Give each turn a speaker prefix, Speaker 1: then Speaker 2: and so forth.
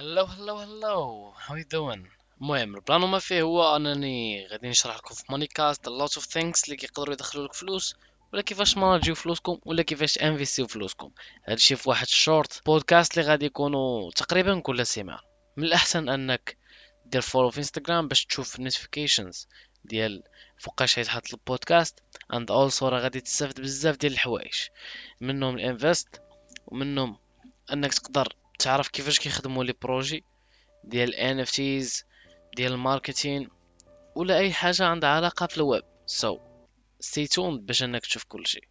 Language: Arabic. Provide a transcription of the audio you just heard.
Speaker 1: hello hello hello how you doing? المهم ال plan وما فيه هو أنني غادي نشرح لكم في Money Cast lot of things اللي كيقدروا يدخلوا لك فلوس ولا كيفاش manageيو فلوسكم ولا كيفاش investيو فلوسكم. هادشي في واحد ال short podcast اللي غادي يكونوا تقريبا كل سيمانه من الأحسن أنك دير follow في انستغرام باش تشوف ال notifications ديال فوقاش يتحط البودكاست and also راه غادي تستافد بزاف ديال الحوايج. منهم ال invest ومنهم أنك تقدر تعرف كيفاش كيخدموا les projets ديال NFTs ديال ال marketing ولا أي حاجة عندها علاقة في ال web. so so, stay باش إنك تشوف كل شيء.